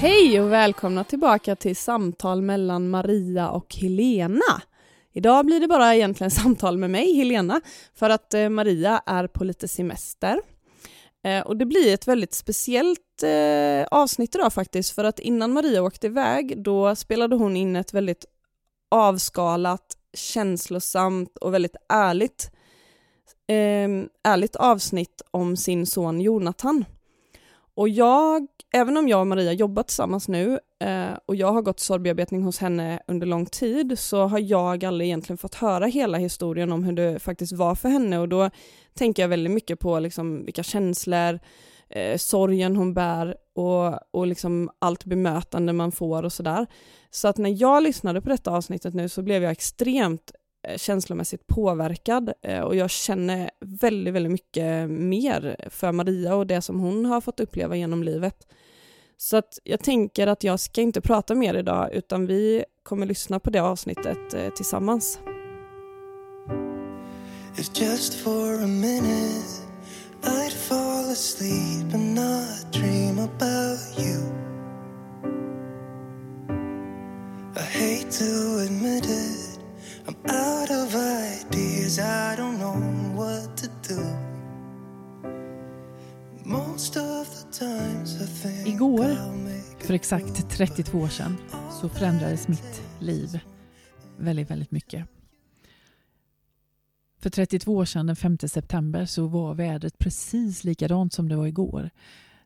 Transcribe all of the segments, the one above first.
Hej och välkomna tillbaka till samtal mellan Maria och Helena. Idag blir det bara egentligen samtal med mig, Helena, för att eh, Maria är på lite semester. Eh, och det blir ett väldigt speciellt eh, avsnitt idag faktiskt, för att innan Maria åkte iväg, då spelade hon in ett väldigt avskalat, känslosamt och väldigt ärligt, eh, ärligt avsnitt om sin son Jonathan. Och jag, även om jag och Maria jobbar tillsammans nu eh, och jag har gått sorgbearbetning hos henne under lång tid så har jag aldrig egentligen fått höra hela historien om hur det faktiskt var för henne och då tänker jag väldigt mycket på liksom vilka känslor, eh, sorgen hon bär och, och liksom allt bemötande man får och sådär. Så att när jag lyssnade på detta avsnittet nu så blev jag extremt Eh, känslomässigt påverkad eh, och jag känner väldigt, väldigt mycket mer för Maria och det som hon har fått uppleva genom livet. Så att jag tänker att jag ska inte prata mer idag utan vi kommer lyssna på det avsnittet eh, tillsammans. If just for a minute I'd fall asleep and not dream about you I hate to admit it I'm out of ideas, I don't know what to do. Most of the times I think Igår, för exakt 32 år sedan, så förändrades mitt liv väldigt, väldigt mycket. För 32 år sedan, den 5 september, så var vädret precis likadant som det var igår.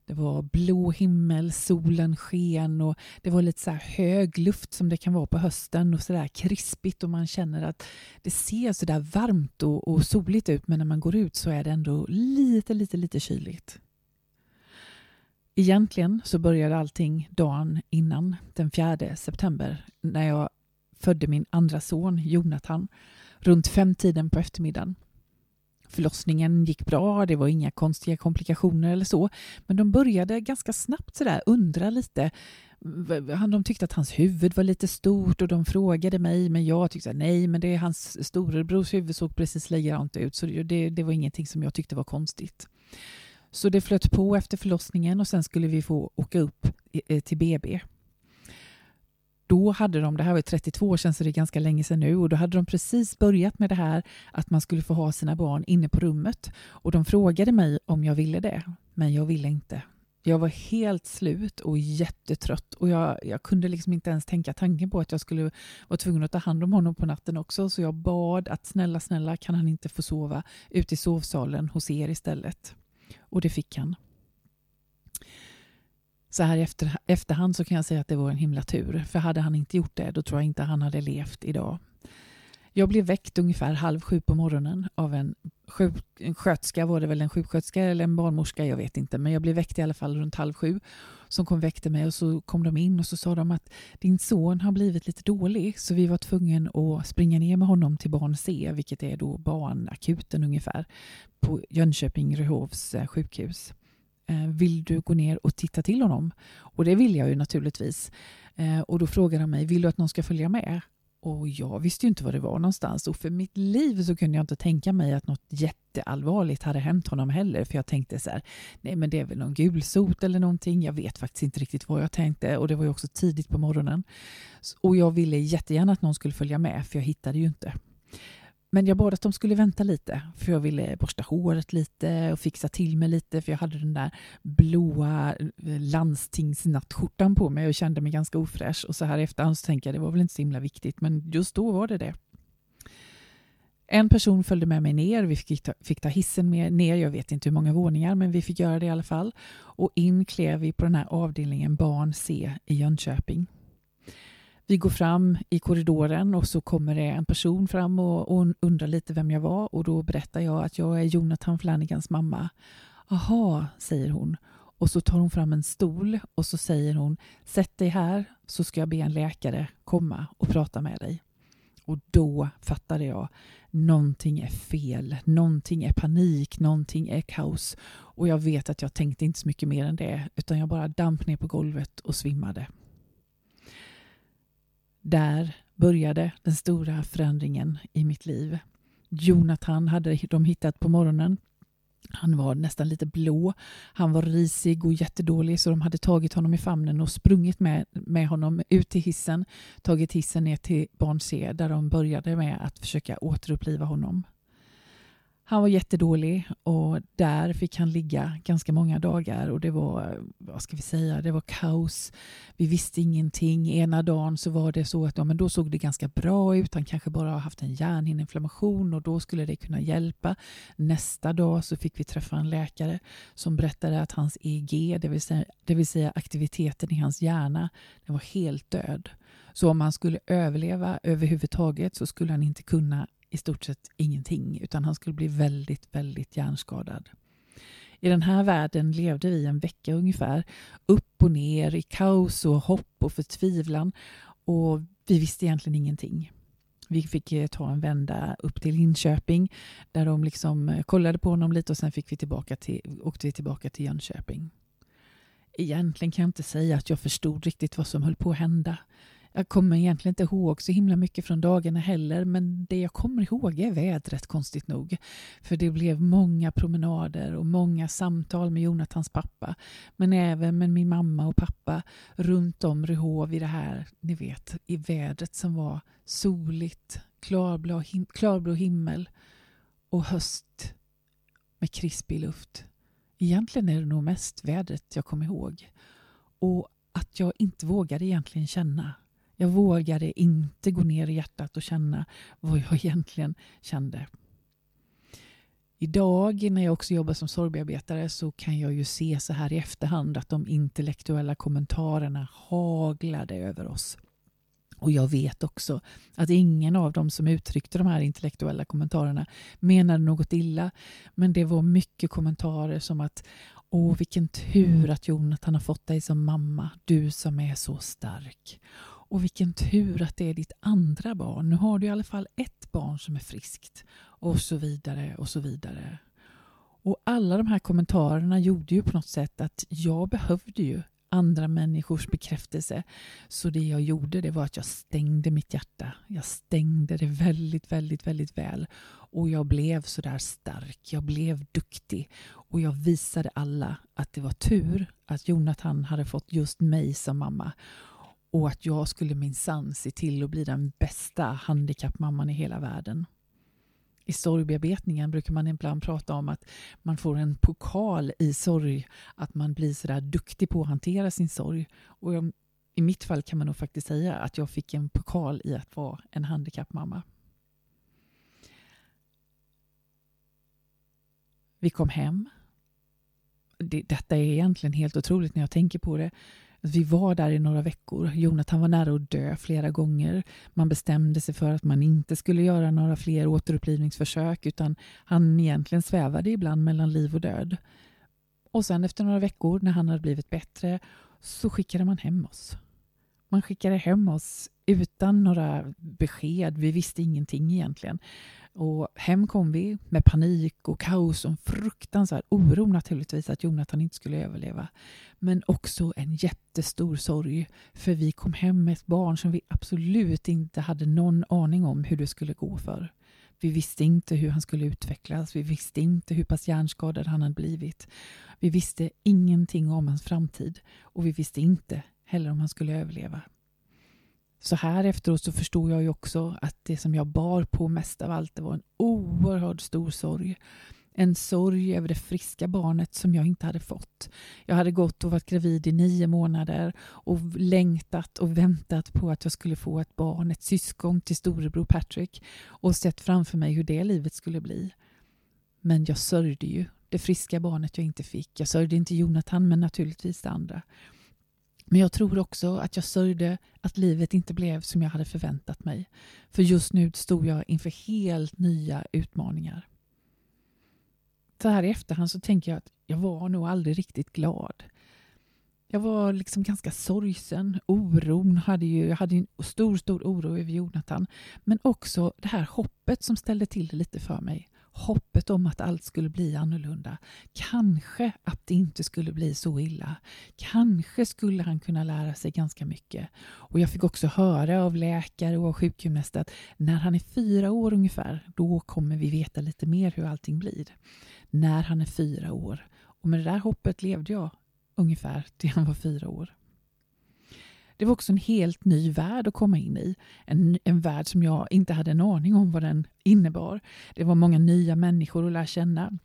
Det var blå himmel, solen sken och det var lite så här hög luft som det kan vara på hösten och så där krispigt och man känner att det ser så där varmt och, och soligt ut men när man går ut så är det ändå lite, lite, lite kyligt. Egentligen så började allting dagen innan, den 4 september, när jag födde min andra son Jonathan runt femtiden på eftermiddagen. Förlossningen gick bra, det var inga konstiga komplikationer eller så. Men de började ganska snabbt sådär undra lite. De tyckte att hans huvud var lite stort och de frågade mig, men jag tyckte nej, men det är hans storebrors huvud såg precis likadant ut, så det, det var ingenting som jag tyckte var konstigt. Så det flöt på efter förlossningen och sen skulle vi få åka upp eh, till BB då hade de, det här var 32 år sedan så det är ganska länge sedan nu, och då hade de precis börjat med det här att man skulle få ha sina barn inne på rummet. Och de frågade mig om jag ville det, men jag ville inte. Jag var helt slut och jättetrött och jag, jag kunde liksom inte ens tänka tanken på att jag skulle vara tvungen att ta hand om honom på natten också, så jag bad att snälla, snälla kan han inte få sova ute i sovsalen hos er istället? Och det fick han så här i efter, efterhand så kan jag säga att det var en himla tur. För hade han inte gjort det, då tror jag inte han hade levt idag. Jag blev väckt ungefär halv sju på morgonen av en, sjuk, en skötska, var det väl en sjuksköterska eller en barnmorska, jag vet inte. Men jag blev väckt i alla fall runt halv sju. Som kom och väckte mig och så kom de in och så sa de att din son har blivit lite dålig så vi var tvungna att springa ner med honom till barn C, vilket är då barnakuten ungefär, på Jönköping Ryhovs eh, sjukhus. Eh, vill du gå ner och titta till honom? Och det vill jag ju naturligtvis. Eh, och då frågar han mig, vill du att någon ska följa med? Och jag visste ju inte var det var någonstans och för mitt liv så kunde jag inte tänka mig att något jätteallvarligt hade hänt honom heller. För jag tänkte så här, nej men det är väl någon gulsot eller någonting. Jag vet faktiskt inte riktigt vad jag tänkte och det var ju också tidigt på morgonen. Och jag ville jättegärna att någon skulle följa med för jag hittade ju inte. Men jag bad att de skulle vänta lite, för jag ville borsta håret lite och fixa till mig lite, för jag hade den där blåa eh, landstingsnattskjortan på mig och kände mig ganska ofräsch. Och så här i efterhand så tänker jag, det var väl inte så himla viktigt, men just då var det det. En person följde med mig ner, vi fick ta, fick ta hissen med ner, jag vet inte hur många våningar, men vi fick göra det i alla fall. Och in klev vi på den här avdelningen Barn C i Jönköping. Vi går fram i korridoren och så kommer det en person fram och, och undrar lite vem jag var och då berättar jag att jag är Jonathan Flanagans mamma. Aha, säger hon. Och så tar hon fram en stol och så säger hon Sätt dig här så ska jag be en läkare komma och prata med dig. Och då fattade jag någonting är fel, någonting är panik, någonting är kaos. Och jag vet att jag tänkte inte så mycket mer än det utan jag bara damp ner på golvet och svimmade. Där började den stora förändringen i mitt liv. Jonathan hade de hittat på morgonen Han var nästan lite blå. Han var risig och jättedålig så de hade tagit honom i famnen och sprungit med, med honom ut till hissen. Tagit hissen ner till barn C där de började med att försöka återuppliva honom. Han var jättedålig och där fick han ligga ganska många dagar och det var, vad ska vi säga, det var kaos. Vi visste ingenting. Ena dagen så var det så att ja, men då såg det ganska bra ut. Han kanske bara har haft en hjärnhinneinflammation och då skulle det kunna hjälpa. Nästa dag så fick vi träffa en läkare som berättade att hans EG, det vill säga, det vill säga aktiviteten i hans hjärna, den var helt död. Så om han skulle överleva överhuvudtaget så skulle han inte kunna i stort sett ingenting utan han skulle bli väldigt, väldigt hjärnskadad. I den här världen levde vi en vecka ungefär, upp och ner i kaos och hopp och förtvivlan och vi visste egentligen ingenting. Vi fick eh, ta en vända upp till Linköping där de liksom eh, kollade på honom lite och sen fick vi tillbaka till, åkte vi tillbaka till Jönköping. Egentligen kan jag inte säga att jag förstod riktigt vad som höll på att hända. Jag kommer egentligen inte ihåg så himla mycket från dagarna heller men det jag kommer ihåg är vädret konstigt nog. För det blev många promenader och många samtal med Jonathans pappa men även med min mamma och pappa runt om Ryhov i det här, ni vet, i vädret som var soligt, klarblå, him klarblå himmel och höst med krispig luft. Egentligen är det nog mest vädret jag kommer ihåg. Och att jag inte vågade egentligen känna jag vågade inte gå ner i hjärtat och känna vad jag egentligen kände. Idag när jag också jobbar som sorgbearbetare så kan jag ju se så här i efterhand att de intellektuella kommentarerna haglade över oss. Och jag vet också att ingen av dem som uttryckte de här intellektuella kommentarerna menade något illa. Men det var mycket kommentarer som att Åh, vilken tur att Jonathan har fått dig som mamma, du som är så stark. Och vilken tur att det är ditt andra barn. Nu har du i alla fall ett barn som är friskt. Och så vidare och så vidare. Och alla de här kommentarerna gjorde ju på något sätt att jag behövde ju andra människors bekräftelse. Så det jag gjorde det var att jag stängde mitt hjärta. Jag stängde det väldigt, väldigt, väldigt väl. Och jag blev så där stark. Jag blev duktig. Och jag visade alla att det var tur att Jonathan hade fått just mig som mamma och att jag skulle minsann se till att bli den bästa handikappmamman i hela världen. I sorgbearbetningen brukar man ibland prata om att man får en pokal i sorg, att man blir så där duktig på att hantera sin sorg. Och jag, I mitt fall kan man nog faktiskt säga att jag fick en pokal i att vara en handikappmamma. Vi kom hem. Det, detta är egentligen helt otroligt när jag tänker på det. Vi var där i några veckor. Jonathan var nära att dö flera gånger. Man bestämde sig för att man inte skulle göra några fler återupplivningsförsök utan han egentligen svävade ibland mellan liv och död. Och sen efter några veckor när han hade blivit bättre så skickade man hem oss. Man skickade hem oss utan några besked. Vi visste ingenting egentligen. Och hem kom vi med panik och kaos och en fruktansvärd oro naturligtvis att Jonathan inte skulle överleva. Men också en jättestor sorg för vi kom hem med ett barn som vi absolut inte hade någon aning om hur det skulle gå för. Vi visste inte hur han skulle utvecklas, vi visste inte hur pass hjärnskadad han hade blivit. Vi visste ingenting om hans framtid och vi visste inte heller om han skulle överleva. Så här efteråt så förstod jag ju också att det som jag bar på mest av allt det var en oerhört stor sorg. En sorg över det friska barnet som jag inte hade fått. Jag hade gått och varit gravid i nio månader och längtat och väntat på att jag skulle få ett barn, ett syskon till storebror Patrick och sett framför mig hur det livet skulle bli. Men jag sörjde ju det friska barnet jag inte fick. Jag sörjde inte Jonathan men naturligtvis det andra. Men jag tror också att jag sörjde att livet inte blev som jag hade förväntat mig. För just nu stod jag inför helt nya utmaningar. Så här i efterhand så tänker jag att jag var nog aldrig riktigt glad. Jag var liksom ganska sorgsen. Oron hade ju, jag hade en stor, stor oro över Jonathan. Men också det här hoppet som ställde till det lite för mig hoppet om att allt skulle bli annorlunda. Kanske att det inte skulle bli så illa. Kanske skulle han kunna lära sig ganska mycket. Och jag fick också höra av läkare och sjukgymnast att när han är fyra år ungefär, då kommer vi veta lite mer hur allting blir. när han är fyra år. Och med det där hoppet levde jag ungefär till han var fyra år. Det var också en helt ny värld att komma in i. En, en värld som jag inte hade en aning om vad den innebar. Det var många nya människor att lära känna.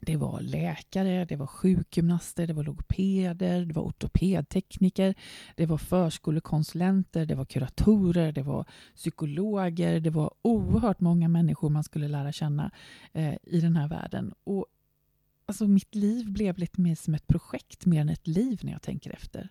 Det var läkare, det var sjukgymnaster, det var logopeder, det var ortopedtekniker, det var förskolekonsulenter, det var kuratorer, det var psykologer, det var oerhört många människor man skulle lära känna eh, i den här världen. Och alltså, mitt liv blev lite mer som ett projekt mer än ett liv när jag tänker efter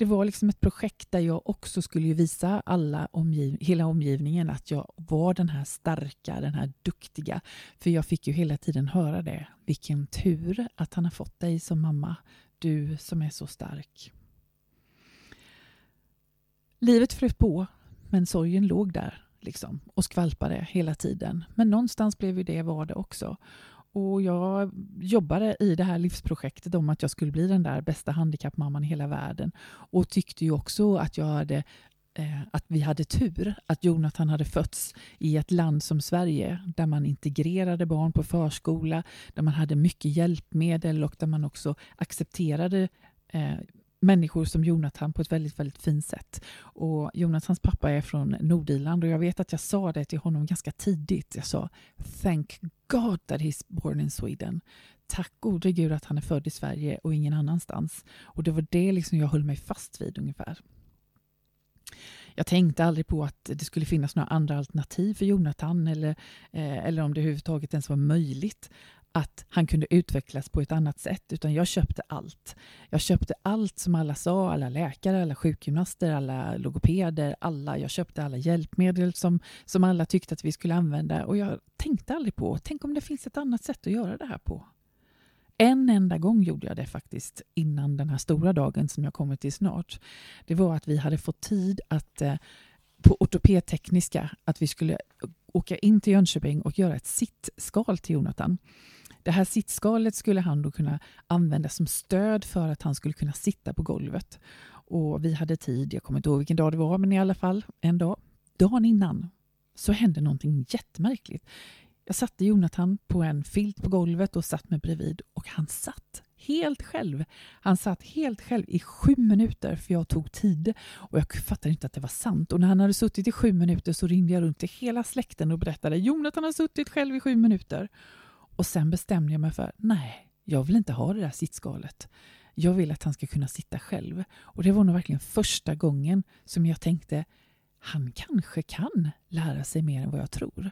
det var liksom ett projekt där jag också skulle visa alla omgiv hela omgivningen att jag var den här starka, den här duktiga. För jag fick ju hela tiden höra det. Vilken tur att han har fått dig som mamma. Du som är så stark. Livet flöt på, men sorgen låg där liksom, och skvalpade hela tiden. Men någonstans blev ju det vardag också. Och jag jobbade i det här livsprojektet om att jag skulle bli den där bästa handikappmamman i hela världen. Och tyckte ju också att jag hade eh, att vi hade tur att Jonathan hade fötts i ett land som Sverige där man integrerade barn på förskola, där man hade mycket hjälpmedel och där man också accepterade eh, människor som Jonathan på ett väldigt, väldigt fint sätt. Och Jonathans pappa är från Nordirland och jag vet att jag sa det till honom ganska tidigt. Jag sa Thank God that he's born in Sweden. Tack gode gud att han är född i Sverige och ingen annanstans. Och det var det liksom jag höll mig fast vid ungefär. Jag tänkte aldrig på att det skulle finnas några andra alternativ för Jonathan eller, eh, eller om det överhuvudtaget ens var möjligt att han kunde utvecklas på ett annat sätt, utan jag köpte allt. Jag köpte allt som alla sa, alla läkare, alla sjukgymnaster, alla logopeder, alla. Jag köpte alla hjälpmedel som, som alla tyckte att vi skulle använda och jag tänkte aldrig på, tänk om det finns ett annat sätt att göra det här på. En enda gång gjorde jag det faktiskt innan den här stora dagen som jag kommer till snart. Det var att vi hade fått tid att eh, på ortopedtekniska att vi skulle åka in till Jönköping och göra ett sittskal till Jonathan. Det här sittskalet skulle han då kunna använda som stöd för att han skulle kunna sitta på golvet. Och vi hade tid, jag kommer inte ihåg vilken dag det var, men i alla fall en dag. Dagen innan så hände någonting jättemärkligt. Jag satte Jonathan på en filt på golvet och satt mig bredvid och han satt helt själv. Han satt helt själv i sju minuter för jag tog tid och jag fattade inte att det var sant. Och när han hade suttit i sju minuter så ringde jag runt till hela släkten och berättade Jonathan har suttit själv i sju minuter. Och sen bestämde jag mig för, nej, jag vill inte ha det där sittskalet. Jag vill att han ska kunna sitta själv. Och det var nog verkligen första gången som jag tänkte, han kanske kan lära sig mer än vad jag tror.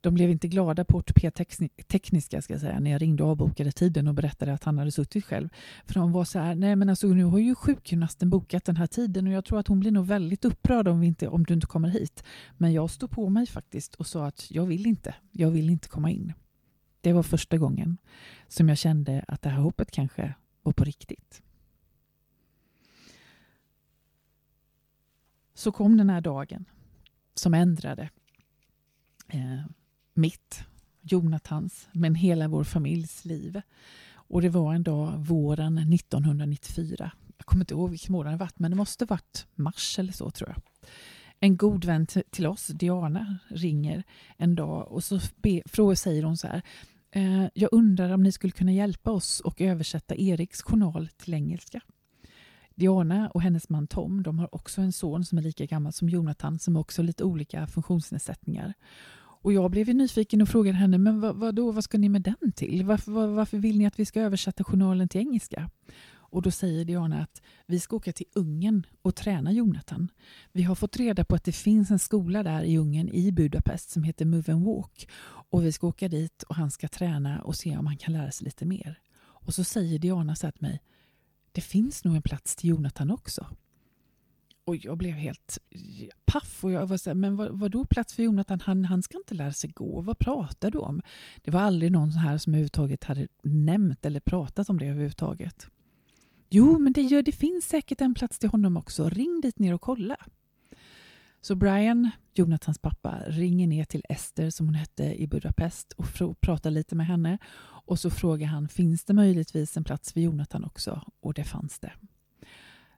De blev inte glada på ortopedtekniska ska jag säga, när jag ringde och avbokade tiden och berättade att han hade suttit själv. För de var så här, nej men alltså nu har ju sjukgymnasten bokat den här tiden och jag tror att hon blir nog väldigt upprörd om, vi inte, om du inte kommer hit. Men jag stod på mig faktiskt och sa att jag vill inte, jag vill inte komma in. Det var första gången som jag kände att det här hoppet kanske var på riktigt. Så kom den här dagen som ändrade eh, mitt, Jonathans, men hela vår familjs liv. Och det var en dag våren 1994. Jag kommer inte ihåg vilken månad det var, men det måste varit mars eller så tror jag. En god vän till oss, Diana, ringer en dag och så be, frågar, säger hon så här. Eh, jag undrar om ni skulle kunna hjälpa oss och översätta Eriks journal till engelska. Diana och hennes man Tom de har också en son som är lika gammal som Jonathan som också har lite olika funktionsnedsättningar. Och jag blev nyfiken och frågade henne, men vad, vad, då, vad ska ni med den till? Varför, var, varför vill ni att vi ska översätta journalen till engelska? Och då säger Diana att vi ska åka till Ungern och träna Jonathan. Vi har fått reda på att det finns en skola där i Ungern, i Budapest, som heter Move and Walk. Och vi ska åka dit och han ska träna och se om han kan lära sig lite mer. Och så säger Diana så här till mig, det finns nog en plats till Jonathan också. Och jag blev helt paff. Och jag var så här, men vad, vad då plats för Jonathan? Han, han ska inte lära sig gå. Vad pratar du om? Det var aldrig någon här som överhuvudtaget hade nämnt eller pratat om det överhuvudtaget. Jo, men det, gör, det finns säkert en plats till honom också. Ring dit ner och kolla. Så Brian, Jonathans pappa, ringer ner till Ester som hon hette i Budapest och pratar lite med henne. Och så frågar han, finns det möjligtvis en plats för Jonathan också? Och det fanns det.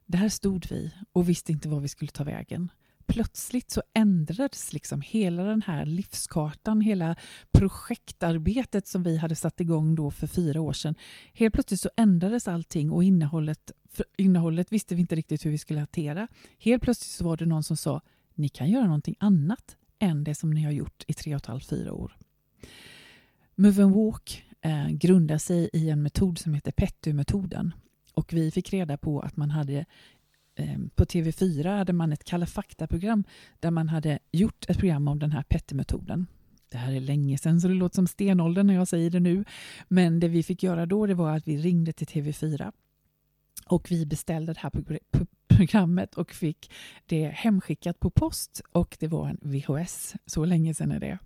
Där stod vi och visste inte var vi skulle ta vägen plötsligt så ändrades liksom hela den här livskartan, hela projektarbetet som vi hade satt igång då för fyra år sedan. Helt plötsligt så ändrades allting och innehållet, innehållet visste vi inte riktigt hur vi skulle hantera. Helt plötsligt så var det någon som sa, ni kan göra någonting annat än det som ni har gjort i tre och ett halvt, fyra år. Move and Walk eh, grundar sig i en metod som heter PETU-metoden. Och vi fick reda på att man hade Eh, på TV4 hade man ett Kalla fakta-program där man hade gjort ett program om den här PETU-metoden. Det här är länge sedan så det låter som stenåldern när jag säger det nu. Men det vi fick göra då det var att vi ringde till TV4 och vi beställde det här programmet och fick det hemskickat på post och det var en VHS. Så länge sedan är det.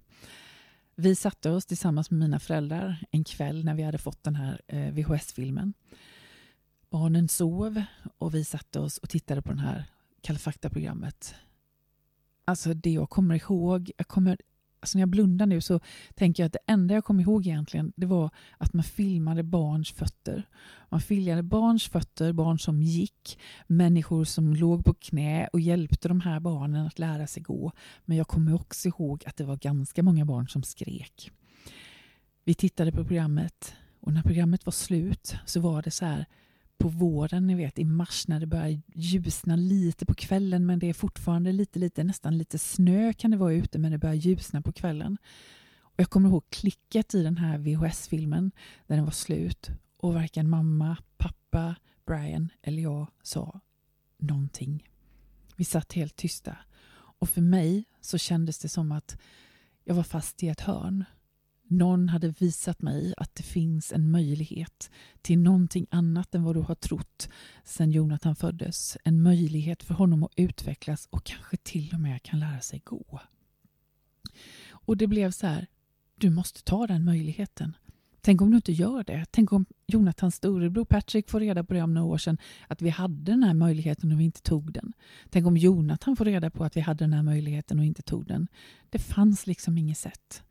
Vi satte oss tillsammans med mina föräldrar en kväll när vi hade fått den här eh, VHS-filmen. Barnen sov och vi satte oss och tittade på det här Kalla fakta-programmet. Alltså det jag kommer ihåg, jag kommer alltså när jag blundar nu så tänker jag att det enda jag kommer ihåg egentligen det var att man filmade barns fötter. Man filmade barns fötter, barn som gick, människor som låg på knä och hjälpte de här barnen att lära sig gå. Men jag kommer också ihåg att det var ganska många barn som skrek. Vi tittade på programmet och när programmet var slut så var det så här på våren, ni vet i mars när det börjar ljusna lite på kvällen men det är fortfarande lite, lite, nästan lite snö kan det vara ute men det börjar ljusna på kvällen. Och jag kommer ihåg klicket i den här VHS-filmen när den var slut och varken mamma, pappa, Brian eller jag sa någonting. Vi satt helt tysta och för mig så kändes det som att jag var fast i ett hörn. Någon hade visat mig att det finns en möjlighet till någonting annat än vad du har trott sedan Jonathan föddes. En möjlighet för honom att utvecklas och kanske till och med kan lära sig gå. Och det blev så här, du måste ta den möjligheten. Tänk om du inte gör det. Tänk om Jonathans storebror Patrick får reda på det om några år sedan att vi hade den här möjligheten och vi inte tog den. Tänk om Jonathan får reda på att vi hade den här möjligheten och inte tog den. Det fanns liksom inget sätt.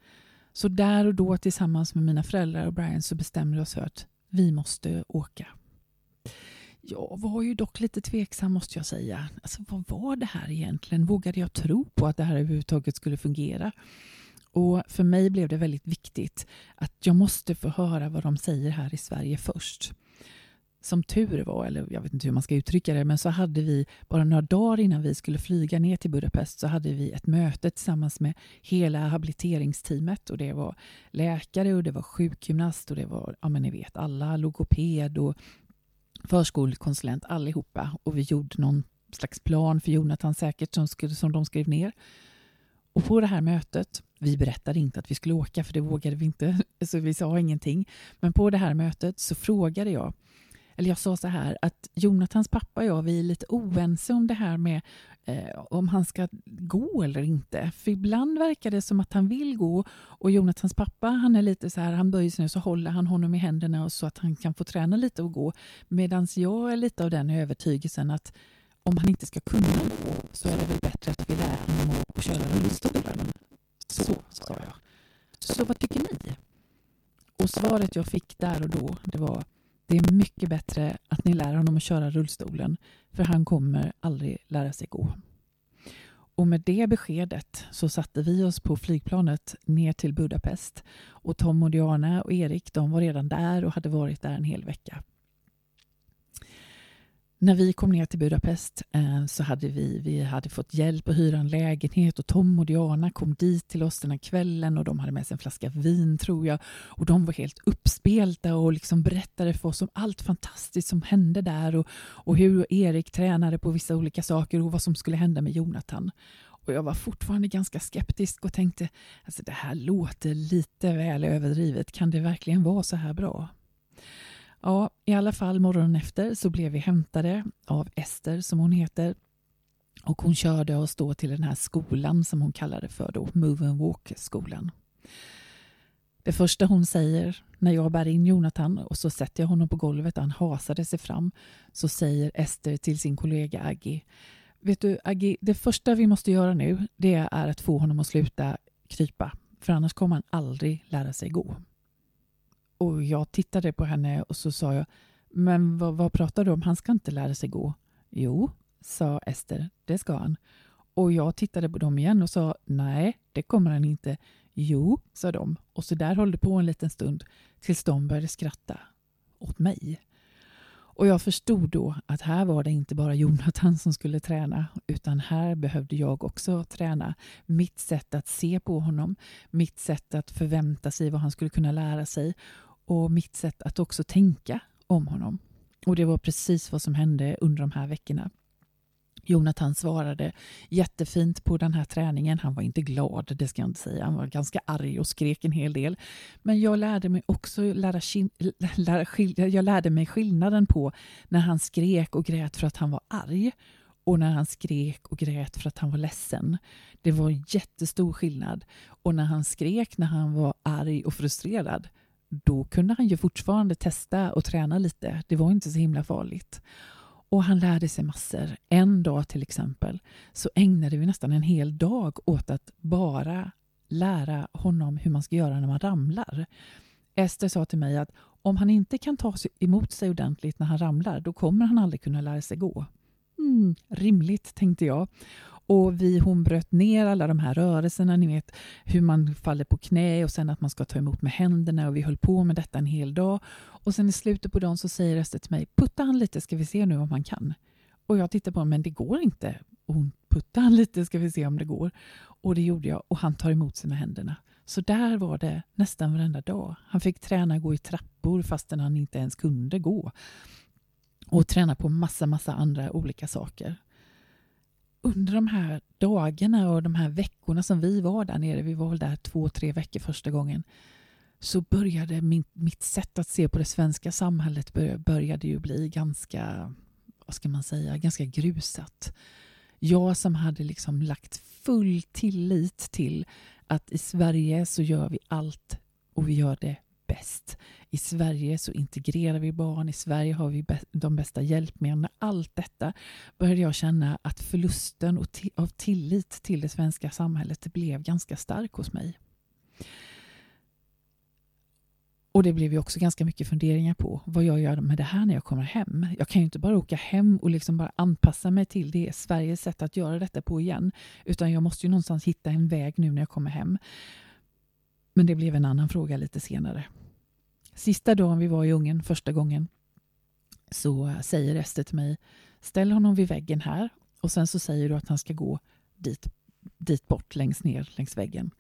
Så där och då tillsammans med mina föräldrar och Brian så bestämde vi oss för att vi måste åka. Jag var ju dock lite tveksam måste jag säga. Alltså, vad var det här egentligen? Vågade jag tro på att det här överhuvudtaget skulle fungera? Och För mig blev det väldigt viktigt att jag måste få höra vad de säger här i Sverige först som tur var, eller jag vet inte hur man ska uttrycka det, men så hade vi bara några dagar innan vi skulle flyga ner till Budapest så hade vi ett möte tillsammans med hela habiliteringsteamet och det var läkare och det var sjukgymnast och det var, ja men ni vet, alla logoped och förskolekonsulent allihopa och vi gjorde någon slags plan för Jonathan säkert som, skulle, som de skrev ner. Och på det här mötet, vi berättade inte att vi skulle åka för det vågade vi inte, så vi sa ingenting. Men på det här mötet så frågade jag eller jag sa så här att Jonathans pappa och jag, vi är lite oense om det här med eh, om han ska gå eller inte. För ibland verkar det som att han vill gå och Jonathans pappa, han är lite så här, han böjer sig ner så håller han honom i händerna och så att han kan få träna lite och gå. Medan jag är lite av den övertygelsen att om han inte ska kunna gå så är det väl bättre att vi lär honom att köra rullstolen. Så sa jag. Så vad tycker ni? Och svaret jag fick där och då, det var det är mycket bättre att ni lär honom att köra rullstolen för han kommer aldrig lära sig gå. Och med det beskedet så satte vi oss på flygplanet ner till Budapest och Tom och Diana och Erik de var redan där och hade varit där en hel vecka. När vi kom ner till Budapest eh, så hade vi, vi hade fått hjälp att hyra en lägenhet och Tom och Diana kom dit till oss den här kvällen och de hade med sig en flaska vin tror jag. Och de var helt uppspelta och liksom berättade för oss om allt fantastiskt som hände där och, och hur Erik tränade på vissa olika saker och vad som skulle hända med Jonathan. Och jag var fortfarande ganska skeptisk och tänkte alltså det här låter lite väl överdrivet. Kan det verkligen vara så här bra? Ja, i alla fall morgonen efter så blev vi hämtade av Ester som hon heter och hon körde oss då till den här skolan som hon kallade för då, Move and Walk-skolan. Det första hon säger när jag bär in Jonathan och så sätter jag honom på golvet och han hasade sig fram så säger Ester till sin kollega Aggie Vet du Aggie, det första vi måste göra nu det är att få honom att sluta krypa för annars kommer han aldrig lära sig gå. Och jag tittade på henne och så sa jag, men vad, vad pratar du om? Han ska inte lära sig gå. Jo, sa Ester, det ska han. Och jag tittade på dem igen och sa nej, det kommer han inte. Jo, sa de. Och så där höll det på en liten stund tills de började skratta åt mig. Och jag förstod då att här var det inte bara Jonathan som skulle träna utan här behövde jag också träna. Mitt sätt att se på honom, mitt sätt att förvänta sig vad han skulle kunna lära sig och mitt sätt att också tänka om honom. Och det var precis vad som hände under de här veckorna. Jonathan svarade jättefint på den här träningen. Han var inte glad, det ska jag inte säga. Han var ganska arg och skrek en hel del. Men jag lärde mig också lära, lära, jag lärde mig skillnaden på när han skrek och grät för att han var arg och när han skrek och grät för att han var ledsen. Det var jättestor skillnad. Och när han skrek när han var arg och frustrerad, då kunde han ju fortfarande testa och träna lite. Det var inte så himla farligt. Och han lärde sig massor. En dag till exempel så ägnade vi nästan en hel dag åt att bara lära honom hur man ska göra när man ramlar. Ester sa till mig att om han inte kan ta emot sig ordentligt när han ramlar, då kommer han aldrig kunna lära sig gå. Mm, rimligt, tänkte jag. Och vi, hon bröt ner alla de här rörelserna, ni vet hur man faller på knä och sen att man ska ta emot med händerna och vi höll på med detta en hel dag. Och sen i slutet på dagen så säger Ester till mig, putta han lite ska vi se nu om han kan. Och jag tittar på honom, men det går inte. Och hon puttar han lite ska vi se om det går. Och det gjorde jag och han tar emot sig med händerna. Så där var det nästan varenda dag. Han fick träna gå i trappor fastän han inte ens kunde gå. Och träna på massa, massa andra olika saker under de här dagarna och de här veckorna som vi var där nere, vi var väl där två, tre veckor första gången, så började min, mitt sätt att se på det svenska samhället började ju bli ganska, vad ska man säga, ganska grusat. Jag som hade liksom lagt full tillit till att i Sverige så gör vi allt och vi gör det bäst. I Sverige så integrerar vi barn, i Sverige har vi de bästa hjälpmedlen. Allt detta började jag känna att förlusten av tillit till det svenska samhället blev ganska stark hos mig. Och det blev ju också ganska mycket funderingar på vad jag gör med det här när jag kommer hem. Jag kan ju inte bara åka hem och liksom bara anpassa mig till det Sveriges sätt att göra detta på igen. Utan jag måste ju någonstans hitta en väg nu när jag kommer hem. Men det blev en annan fråga lite senare. Sista dagen vi var i Ungern första gången så säger Ester till mig ställ honom vid väggen här och sen så säger du att han ska gå dit, dit bort längst ner längs väggen.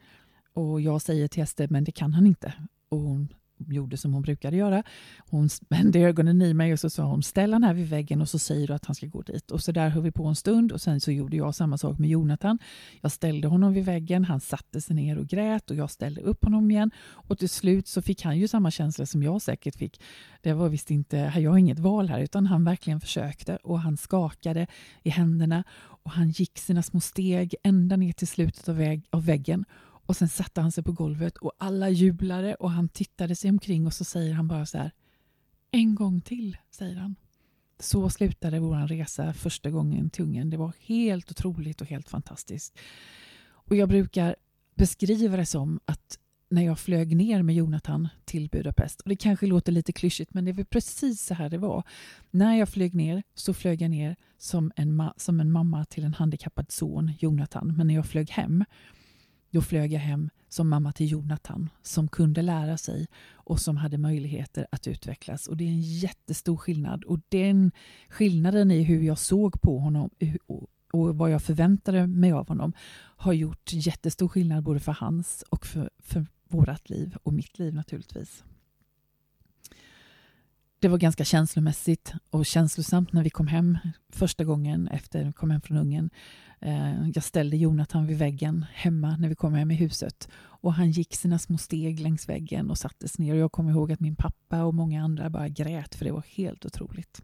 Och jag säger till Ester men det kan han inte. Och hon gjorde som hon brukade göra. Hon spände ögonen i mig och så sa hon ställ han här vid väggen och så säger du att han ska gå dit. Och så där höll vi på en stund och sen så gjorde jag samma sak med Jonathan. Jag ställde honom vid väggen, han satte sig ner och grät och jag ställde upp honom igen. Och till slut så fick han ju samma känsla som jag säkert fick. Det var visst inte, jag har inget val här, utan han verkligen försökte och han skakade i händerna och han gick sina små steg ända ner till slutet av, väg, av väggen och sen satte han sig på golvet och alla jublade och han tittade sig omkring och så säger han bara så här. En gång till, säger han. Så slutade vår resa första gången till Ungern. Det var helt otroligt och helt fantastiskt. Och jag brukar beskriva det som att när jag flög ner med Jonathan till Budapest, och det kanske låter lite klyschigt men det var precis så här det var. När jag flög ner så flög jag ner som en, som en mamma till en handikappad son, Jonathan. Men när jag flög hem då flög jag hem som mamma till Jonathan som kunde lära sig och som hade möjligheter att utvecklas. Och Det är en jättestor skillnad. Och Den skillnaden i hur jag såg på honom och vad jag förväntade mig av honom har gjort jättestor skillnad både för hans och för, för vårt liv och mitt liv naturligtvis. Det var ganska känslomässigt och känslosamt när vi kom hem första gången efter att vi kom hem från Ungern. Eh, jag ställde Jonathan vid väggen hemma när vi kom hem i huset och han gick sina små steg längs väggen och sattes ner. Och jag kommer ihåg att min pappa och många andra bara grät för det var helt otroligt.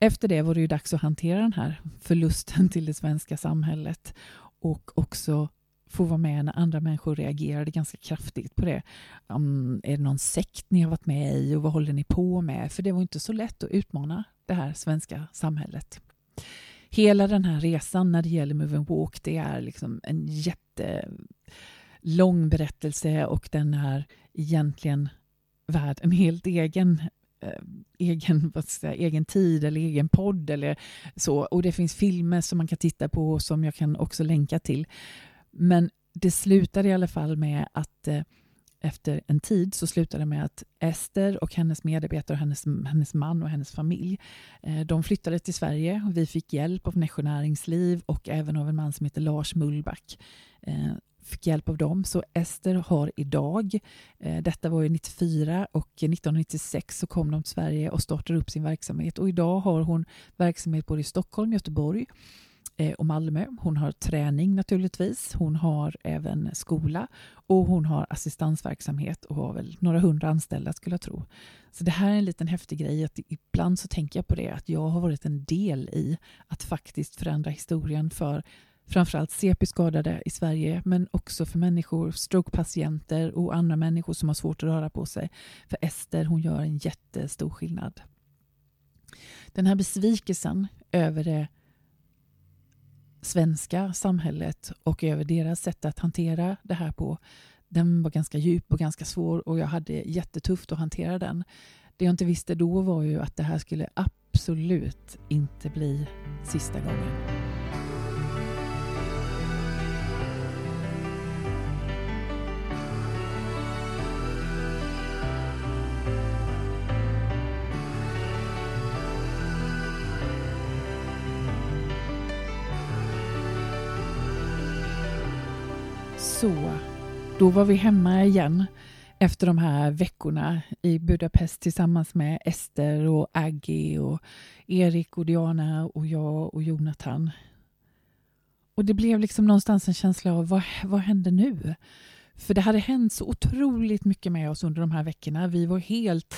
Efter det var det ju dags att hantera den här förlusten till det svenska samhället och också få vara med när andra människor reagerade ganska kraftigt på det. Um, är det någon sekt ni har varit med i och vad håller ni på med? För det var inte så lätt att utmana det här svenska samhället hela den här resan när det gäller Move and Walk, det är liksom en jättelång berättelse och den är egentligen värd en helt egen eh, egen, vad ska jag säga, egen tid eller egen podd eller så. Och det finns filmer som man kan titta på som jag kan också länka till. Men det slutade i alla fall med att eh, efter en tid så slutade det med att Ester och hennes medarbetare, och hennes, hennes man och hennes familj, eh, de flyttade till Sverige. och Vi fick hjälp av Nässjö Näringsliv och även av en man som heter Lars Mullback. Eh, fick hjälp av dem. Så Ester har idag, eh, detta var ju 94 och 1996 så kom de till Sverige och startade upp sin verksamhet och idag har hon verksamhet både i Stockholm, Göteborg Eh, och Malmö. Hon har träning naturligtvis. Hon har även skola och hon har assistansverksamhet och har väl några hundra anställda skulle jag tro. Så det här är en liten häftig grej. Att ibland så tänker jag på det att jag har varit en del i att faktiskt förändra historien för framförallt CP-skadade i Sverige men också för människor, strokepatienter och andra människor som har svårt att röra på sig. För Ester hon gör en jättestor skillnad. Den här besvikelsen över det svenska samhället och över deras sätt att hantera det här på, den var ganska djup och ganska svår och jag hade jättetufft att hantera den. Det jag inte visste då var ju att det här skulle absolut inte bli sista gången. Så, då var vi hemma igen efter de här veckorna i Budapest tillsammans med Ester och Aggie och Erik och Diana och jag och Jonathan. Och det blev liksom någonstans en känsla av vad, vad händer nu? För det hade hänt så otroligt mycket med oss under de här veckorna. Vi var helt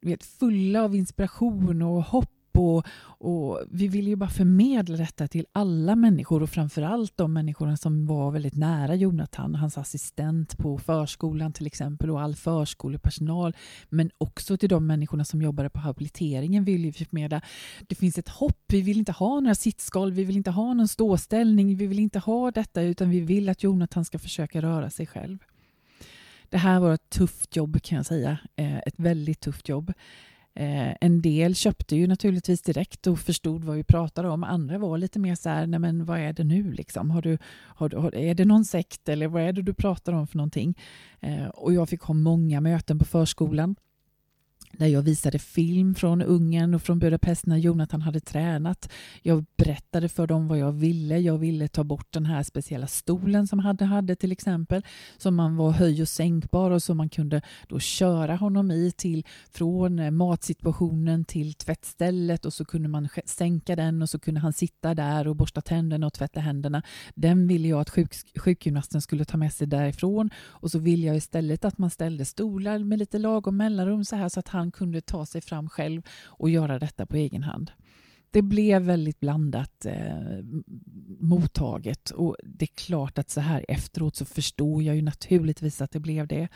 vet, fulla av inspiration och hopp och, och vi ville ju bara förmedla detta till alla människor och framförallt de människorna som var väldigt nära Jonathan, hans assistent på förskolan till exempel och all förskolepersonal. Men också till de människorna som jobbade på habiliteringen vill vi förmedla. Det finns ett hopp, vi vill inte ha några sittskal, vi vill inte ha någon ståställning, vi vill inte ha detta utan vi vill att Jonathan ska försöka röra sig själv. Det här var ett tufft jobb kan jag säga, eh, ett väldigt tufft jobb. Eh, en del köpte ju naturligtvis direkt och förstod vad vi pratade om. Andra var lite mer så här, nej men vad är det nu liksom? Har du, har du, har, är det någon sekt eller vad är det du pratar om för någonting? Eh, och jag fick ha många möten på förskolan när jag visade film från Ungern och från Budapest när Jonathan hade tränat. Jag berättade för dem vad jag ville. Jag ville ta bort den här speciella stolen som han hade till exempel, som man var höj och sänkbar och som man kunde då köra honom i till från eh, matsituationen till tvättstället och så kunde man sänka den och så kunde han sitta där och borsta tänderna och tvätta händerna. Den ville jag att sjuk, sjukgymnasten skulle ta med sig därifrån och så ville jag istället att man ställde stolar med lite lagom mellanrum så här så att han man kunde ta sig fram själv och göra detta på egen hand. Det blev väldigt blandat eh, mottaget och det är klart att så här efteråt så förstår jag ju naturligtvis att det blev det.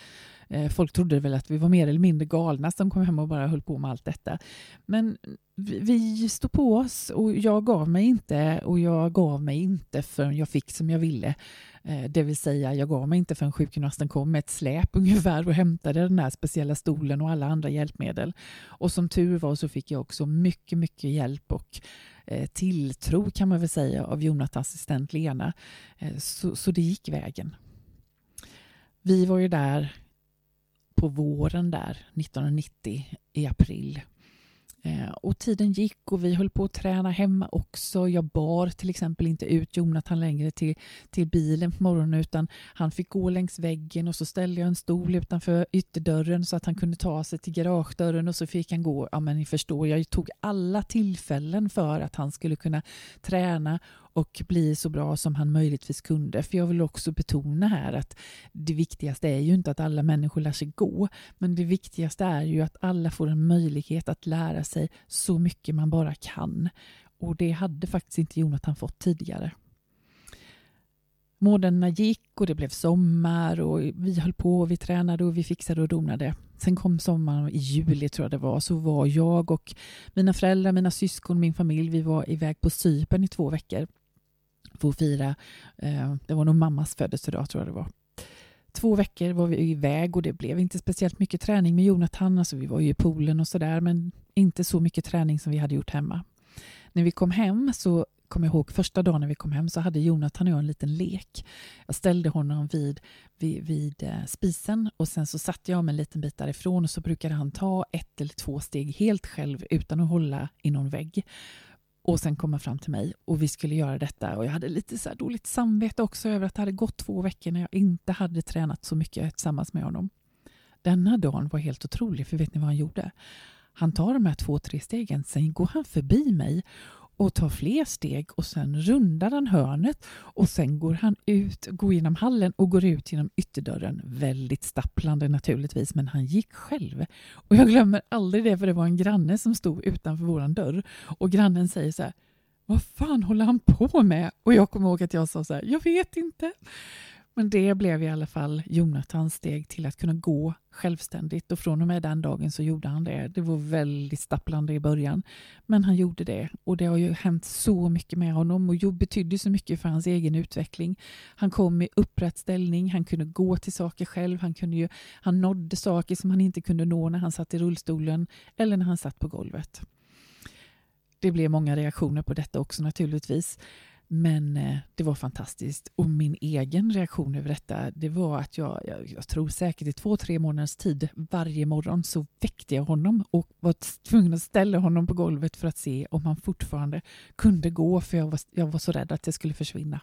Eh, folk trodde väl att vi var mer eller mindre galna som kom hem och bara höll på med allt detta. Men vi, vi stod på oss och jag gav mig inte och jag gav mig inte förrän jag fick som jag ville. Eh, det vill säga, jag gav mig inte förrän sjukgymnasten kom med ett släp ungefär och hämtade den där speciella stolen och alla andra hjälpmedel. Och som tur var så fick jag också mycket, mycket hjälp och eh, tilltro kan man väl säga av Jonathans assistent Lena. Eh, så, så det gick vägen. Vi var ju där på våren där 1990 i april Eh, och tiden gick och vi höll på att träna hemma också. Jag bar till exempel inte ut Jonathan längre till, till bilen på morgonen utan han fick gå längs väggen och så ställde jag en stol utanför ytterdörren så att han kunde ta sig till garagedörren och så fick han gå. Ja men ni förstår, jag tog alla tillfällen för att han skulle kunna träna och bli så bra som han möjligtvis kunde. För jag vill också betona här att det viktigaste är ju inte att alla människor lär sig gå, men det viktigaste är ju att alla får en möjlighet att lära sig så mycket man bara kan. Och det hade faktiskt inte Jonathan fått tidigare. Månaderna gick och det blev sommar och vi höll på och vi tränade och vi fixade och donade. Sen kom sommaren i juli tror jag det var, så var jag och mina föräldrar, mina syskon, min familj, vi var iväg på Cypern i två veckor få fira, eh, det var nog mammas födelsedag tror jag det var. Två veckor var vi iväg och det blev inte speciellt mycket träning med Jonathan. Alltså vi var ju i poolen och sådär men inte så mycket träning som vi hade gjort hemma. När vi kom hem så kommer jag ihåg första dagen när vi kom hem så hade Jonathan och jag en liten lek. Jag ställde honom vid, vid, vid eh, spisen och sen så satte jag mig en liten bit därifrån och så brukade han ta ett eller två steg helt själv utan att hålla i någon vägg och sen komma fram till mig och vi skulle göra detta och jag hade lite så dåligt samvete också över att det hade gått två veckor när jag inte hade tränat så mycket tillsammans med honom. Denna dagen var helt otrolig för vet ni vad han gjorde? Han tar de här två, tre stegen, sen går han förbi mig och tar fler steg och sen rundar han hörnet och sen går han ut, går genom hallen och går ut genom ytterdörren. Väldigt stapplande naturligtvis, men han gick själv. Och jag glömmer aldrig det, för det var en granne som stod utanför våran dörr och grannen säger så här vad fan håller han på med? Och jag kommer ihåg att jag sa så här, jag vet inte. Men det blev i alla fall Jonathans steg till att kunna gå självständigt och från och med den dagen så gjorde han det. Det var väldigt stapplande i början, men han gjorde det och det har ju hänt så mycket med honom och betydde så mycket för hans egen utveckling. Han kom i upprätt ställning, han kunde gå till saker själv, han, kunde ju, han nådde saker som han inte kunde nå när han satt i rullstolen eller när han satt på golvet. Det blev många reaktioner på detta också naturligtvis. Men eh, det var fantastiskt. Och min egen reaktion över detta, det var att jag, jag, jag, tror säkert i två, tre månaders tid varje morgon så väckte jag honom och var tvungen att ställa honom på golvet för att se om han fortfarande kunde gå, för jag var, jag var så rädd att det skulle försvinna.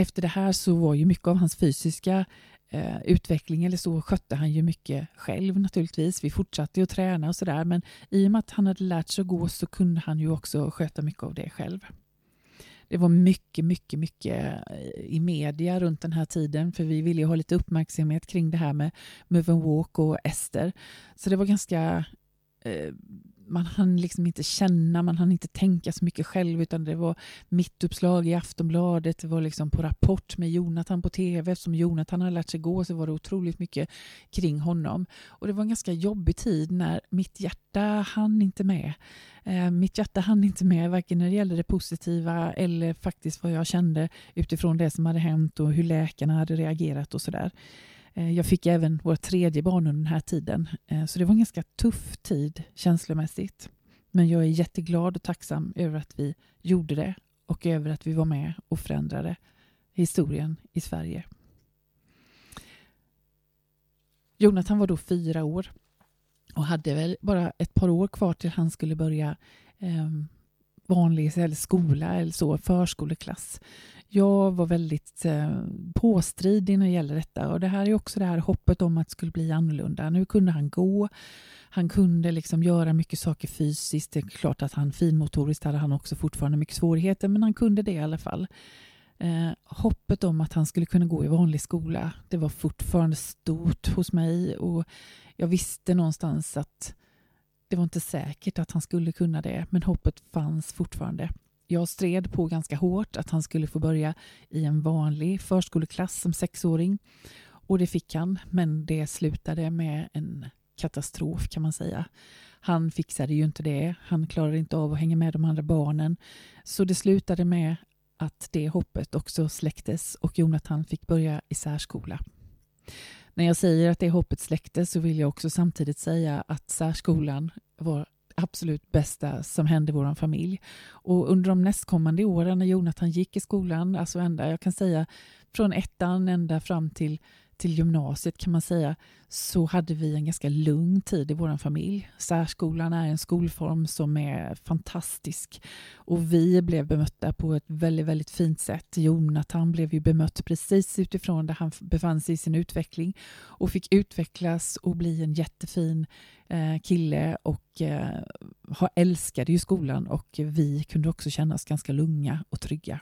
Efter det här så var ju mycket av hans fysiska eh, utveckling eller så skötte han ju mycket själv naturligtvis. Vi fortsatte att träna och sådär men i och med att han hade lärt sig att gå så kunde han ju också sköta mycket av det själv. Det var mycket, mycket, mycket eh, i media runt den här tiden för vi ville ju ha lite uppmärksamhet kring det här med Move and Walk och Ester. Så det var ganska eh, man hann liksom inte känna, man hann inte tänka så mycket själv utan det var mitt uppslag i Aftonbladet, det var liksom på Rapport med Jonathan på tv. Eftersom Jonathan hade lärt sig gå så var det otroligt mycket kring honom. Och det var en ganska jobbig tid när mitt hjärta hann inte med. Eh, mitt hjärta hann inte med varken när det gällde det positiva eller faktiskt vad jag kände utifrån det som hade hänt och hur läkarna hade reagerat och sådär. Eh, Eh, jag fick även vårt tredje barn under den här tiden, eh, så det var en ganska tuff tid känslomässigt. Men jag är jätteglad och tacksam över att vi gjorde det och över att vi var med och förändrade historien i Sverige. Jonathan var då fyra år och hade väl bara ett par år kvar till han skulle börja eh, vanlig eller skola eller så, förskoleklass. Jag var väldigt eh, påstridig när det gäller detta och det här är också det här hoppet om att det skulle bli annorlunda. Nu kunde han gå, han kunde liksom göra mycket saker fysiskt. Det är klart att han finmotoriskt hade han också fortfarande mycket svårigheter men han kunde det i alla fall. Eh, hoppet om att han skulle kunna gå i vanlig skola, det var fortfarande stort hos mig och jag visste någonstans att det var inte säkert att han skulle kunna det, men hoppet fanns fortfarande. Jag stred på ganska hårt att han skulle få börja i en vanlig förskoleklass som sexåring. Och det fick han, men det slutade med en katastrof kan man säga. Han fixade ju inte det. Han klarade inte av att hänga med de andra barnen. Så det slutade med att det hoppet också släcktes och Jonathan fick börja i särskola. När jag säger att det hoppet släcktes så vill jag också samtidigt säga att särskolan var absolut bästa som hände vår familj. Och under de nästkommande åren när Jonathan gick i skolan, alltså ända, jag kan säga från ettan ända fram till till gymnasiet kan man säga så hade vi en ganska lugn tid i vår familj. Särskolan är en skolform som är fantastisk och vi blev bemötta på ett väldigt, väldigt fint sätt. Jonathan blev ju bemött precis utifrån där han befann sig i sin utveckling och fick utvecklas och bli en jättefin eh, kille och eh, älskade ju skolan och vi kunde också känna oss ganska lugna och trygga.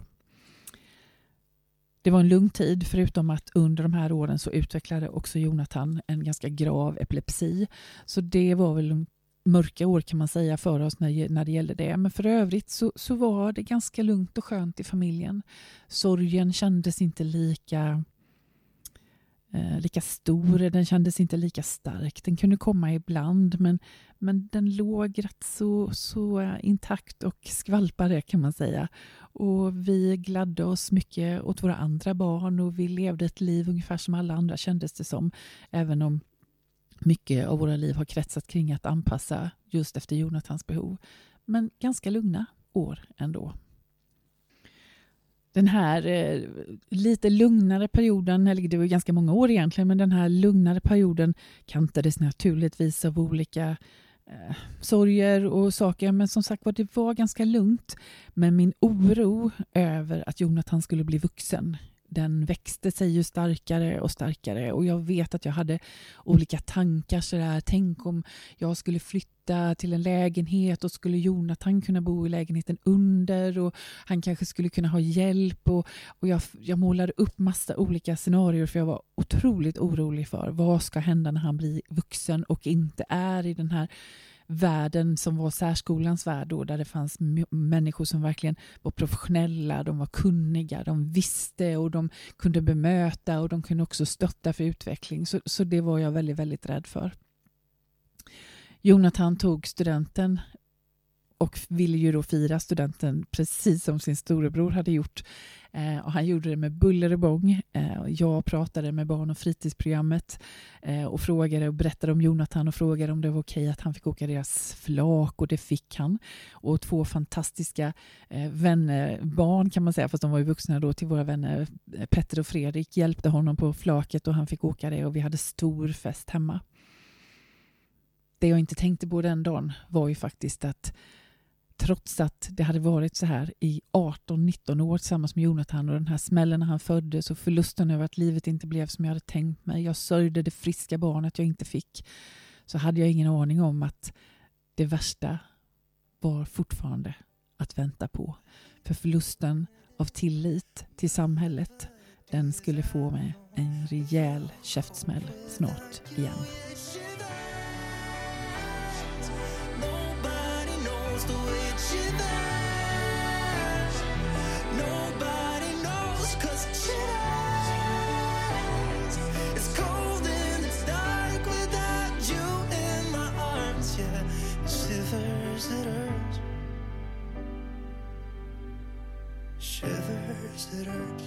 Det var en lugn tid, förutom att under de här åren så utvecklade också Jonathan en ganska grav epilepsi. Så det var väl mörka år kan man säga för oss när, när det gällde det. Men för övrigt så, så var det ganska lugnt och skönt i familjen. Sorgen kändes inte lika eh, lika stor, den kändes inte lika stark. Den kunde komma ibland men, men den låg rätt så, så eh, intakt och skvalpade kan man säga. Och vi gladde oss mycket åt våra andra barn och vi levde ett liv ungefär som alla andra kändes det som. Även om mycket av våra liv har kretsat kring att anpassa just efter Jonathans behov. Men ganska lugna år ändå. Den här eh, lite lugnare perioden, eller det var ganska många år egentligen, men den här lugnare perioden kantades naturligtvis av olika eh, sorger och saker. Men som sagt var, det var ganska lugnt. Men min oro över att Jonathan skulle bli vuxen den växte sig ju starkare och starkare och jag vet att jag hade olika tankar sådär. Tänk om jag skulle flytta till en lägenhet och skulle Jonathan kunna bo i lägenheten under och han kanske skulle kunna ha hjälp och, och jag, jag målade upp massa olika scenarier för jag var otroligt orolig för vad ska hända när han blir vuxen och inte är i den här världen som var särskolans värld då, där det fanns människor som verkligen var professionella, de var kunniga, de visste och de kunde bemöta och de kunde också stötta för utveckling. Så, så det var jag väldigt, väldigt rädd för. Jonathan tog studenten och ville ju då fira studenten precis som sin storebror hade gjort. Eh, och han gjorde det med buller och bång. Eh, jag pratade med barn och fritidsprogrammet eh, och frågade och berättade om Jonathan och frågade om det var okej att han fick åka deras flak och det fick han. Och två fantastiska eh, vänner, barn kan man säga, fast de var ju vuxna då, till våra vänner eh, Petter och Fredrik hjälpte honom på flaket och han fick åka det och vi hade stor fest hemma. Det jag inte tänkte på den dagen var ju faktiskt att trots att det hade varit så här i 18-19 år tillsammans med Jonathan och den här smällen när han föddes och förlusten över att livet inte blev som jag hade tänkt mig. Jag sörjde det friska barnet jag inte fick. Så hade jag ingen aning om att det värsta var fortfarande att vänta på. För förlusten av tillit till samhället, den skulle få mig en rejäl käftsmäll snart igen. That hurt